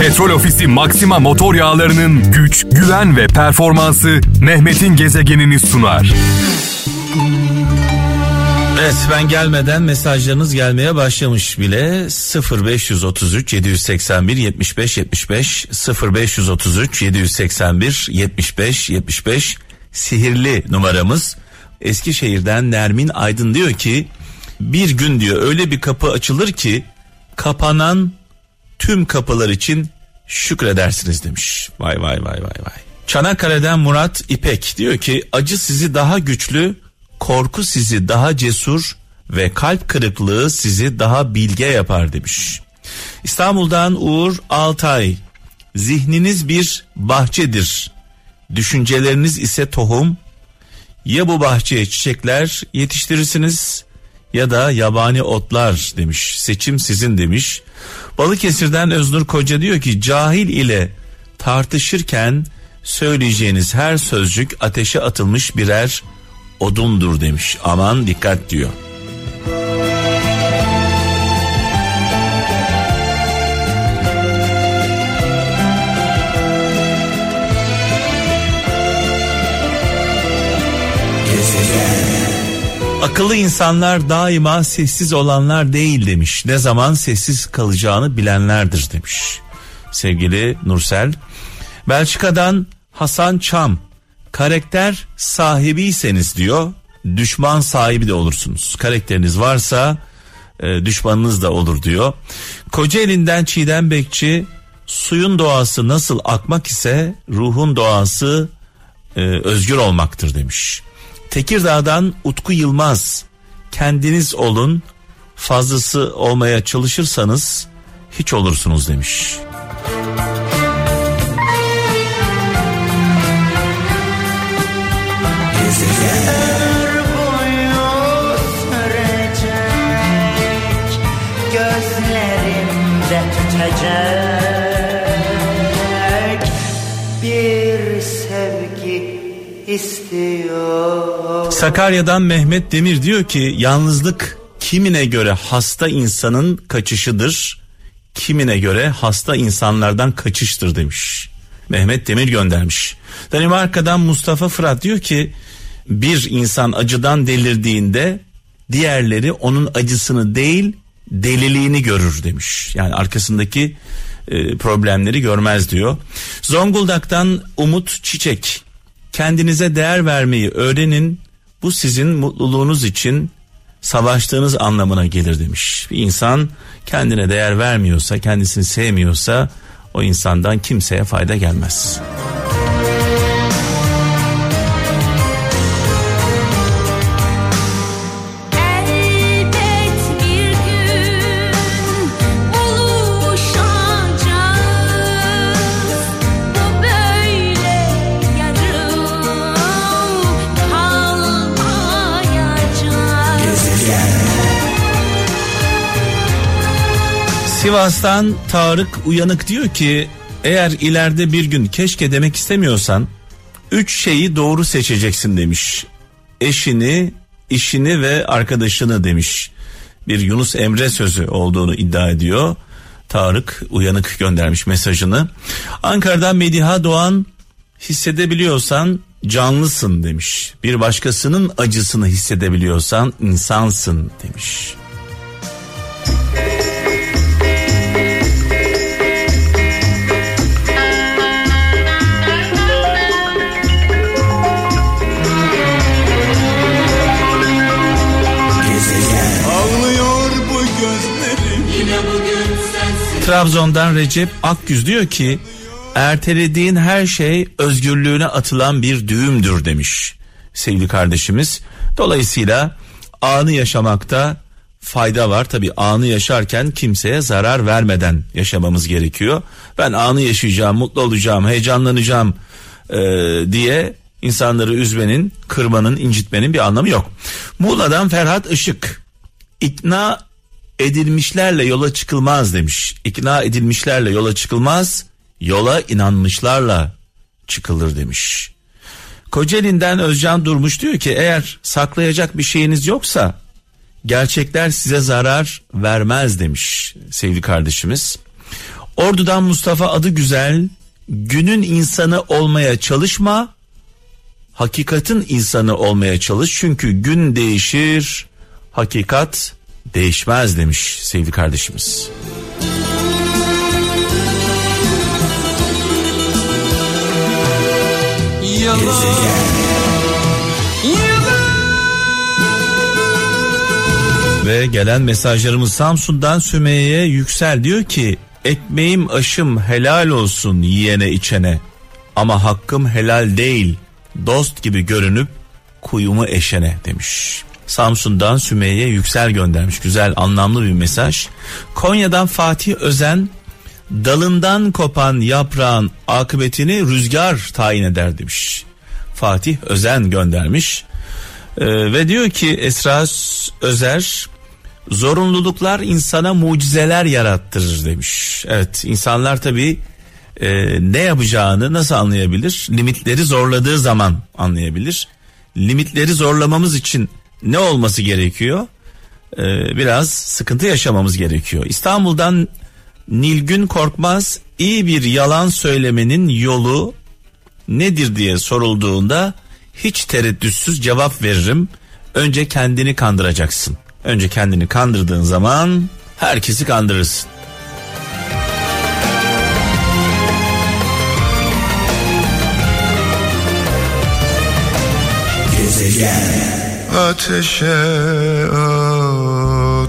Petrol Ofisi Maxima motor yağlarının güç, güven ve performansı Mehmet'in gezegenini sunar. Evet ben gelmeden mesajlarınız gelmeye başlamış bile 0533 781 75 75 0533 781 75 75 sihirli numaramız. Eskişehir'den Nermin Aydın diyor ki bir gün diyor öyle bir kapı açılır ki kapanan tüm kapılar için şükredersiniz demiş. Vay vay vay vay vay. Çanakkale'den Murat İpek diyor ki acı sizi daha güçlü, korku sizi daha cesur ve kalp kırıklığı sizi daha bilge yapar demiş. İstanbul'dan Uğur Altay zihniniz bir bahçedir. Düşünceleriniz ise tohum. Ya bu bahçeye çiçekler yetiştirirsiniz ya da yabani otlar demiş. Seçim sizin demiş. Balıkesir'den Öznur Koca diyor ki cahil ile tartışırken söyleyeceğiniz her sözcük ateşe atılmış birer odundur demiş. Aman dikkat diyor. Akıllı insanlar daima sessiz olanlar değil demiş. Ne zaman sessiz kalacağını bilenlerdir demiş. Sevgili Nursel. Belçika'dan Hasan Çam. Karakter sahibiyseniz diyor. Düşman sahibi de olursunuz. Karakteriniz varsa e, düşmanınız da olur diyor. Kocaeli'nden Çiğdem Bekçi suyun doğası nasıl akmak ise ruhun doğası e, özgür olmaktır demiş. Tekirdağ'dan Utku Yılmaz kendiniz olun fazlası olmaya çalışırsanız hiç olursunuz demiş. Gözlerimde tütecek istiyor Sakarya'dan Mehmet Demir diyor ki yalnızlık kimine göre hasta insanın kaçışıdır, kimine göre hasta insanlardan kaçıştır demiş. Mehmet Demir göndermiş. Danimarka'dan Mustafa Fırat diyor ki bir insan acıdan delirdiğinde diğerleri onun acısını değil deliliğini görür demiş. Yani arkasındaki e, problemleri görmez diyor. Zonguldak'tan Umut Çiçek kendinize değer vermeyi öğrenin. Bu sizin mutluluğunuz için savaştığınız anlamına gelir demiş. Bir insan kendine değer vermiyorsa, kendisini sevmiyorsa o insandan kimseye fayda gelmez. Sivas'tan Tarık Uyanık diyor ki eğer ileride bir gün keşke demek istemiyorsan üç şeyi doğru seçeceksin demiş. Eşini, işini ve arkadaşını demiş. Bir Yunus Emre sözü olduğunu iddia ediyor. Tarık Uyanık göndermiş mesajını. Ankara'dan Mediha Doğan hissedebiliyorsan canlısın demiş. Bir başkasının acısını hissedebiliyorsan insansın demiş. Trabzon'dan Recep Akgüz diyor ki ertelediğin her şey özgürlüğüne atılan bir düğümdür demiş sevgili kardeşimiz. Dolayısıyla anı yaşamakta fayda var. Tabi anı yaşarken kimseye zarar vermeden yaşamamız gerekiyor. Ben anı yaşayacağım, mutlu olacağım, heyecanlanacağım e, diye insanları üzmenin, kırmanın, incitmenin bir anlamı yok. Muğla'dan Ferhat Işık ikna edilmişlerle yola çıkılmaz demiş. İkna edilmişlerle yola çıkılmaz, yola inanmışlarla çıkılır demiş. Kocaeli'nden Özcan Durmuş diyor ki eğer saklayacak bir şeyiniz yoksa gerçekler size zarar vermez demiş sevgili kardeşimiz. Ordu'dan Mustafa adı güzel. Günün insanı olmaya çalışma. Hakikatin insanı olmaya çalış. Çünkü gün değişir, hakikat değişmez demiş sevgili kardeşimiz. Ve gelen mesajlarımız Samsun'dan Sümeyye'ye yüksel diyor ki ekmeğim aşım helal olsun yiyene içene. Ama hakkım helal değil dost gibi görünüp kuyumu eşene. demiş. Samsun'dan Sümeyye Yüksel göndermiş güzel anlamlı bir mesaj. Konya'dan Fatih Özen dalından kopan yaprağın akıbetini rüzgar tayin eder demiş. Fatih Özen göndermiş. Ee, ve diyor ki Esra Özer zorunluluklar insana mucizeler yarattırır demiş. Evet insanlar tabii e, ne yapacağını nasıl anlayabilir? Limitleri zorladığı zaman anlayabilir. Limitleri zorlamamız için ne olması gerekiyor? Ee, biraz sıkıntı yaşamamız gerekiyor. İstanbul'dan Nilgün Korkmaz iyi bir yalan söylemenin yolu nedir diye sorulduğunda hiç tereddütsüz cevap veririm. Önce kendini kandıracaksın. Önce kendini kandırdığın zaman herkesi kandırırsın. Ateşe at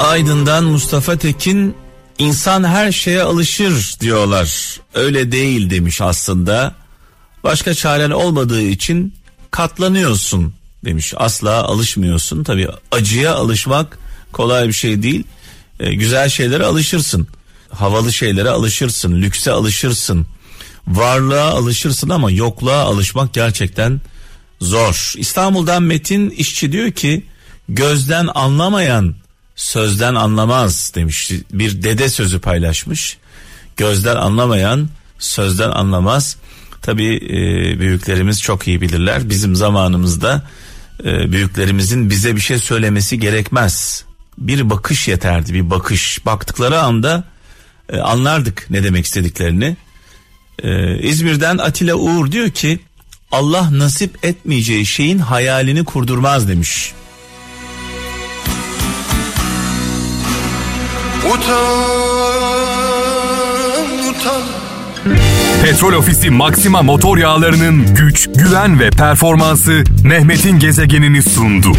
Aydın'dan Mustafa Tekin insan her şeye alışır diyorlar. Öyle değil demiş aslında. Başka çaren olmadığı için katlanıyorsun demiş. Asla alışmıyorsun. Tabii acıya alışmak kolay bir şey değil. Ee, güzel şeylere alışırsın. Havalı şeylere alışırsın. Lükse alışırsın. Varlığa alışırsın ama yokluğa alışmak gerçekten zor. İstanbul'dan Metin işçi diyor ki gözden anlamayan sözden anlamaz demiş. Bir dede sözü paylaşmış. Gözden anlamayan sözden anlamaz. Tabii e, büyüklerimiz çok iyi bilirler. Bizim zamanımızda e, büyüklerimizin bize bir şey söylemesi gerekmez. Bir bakış yeterdi, bir bakış. Baktıkları anda e, anlardık ne demek istediklerini. E, İzmir'den Atilla Uğur diyor ki Allah nasip etmeyeceği şeyin hayalini kurdurmaz demiş. Utan utan Petrol Ofisi Maxima motor yağlarının güç, güven ve performansı Mehmet'in gezegenini sundu.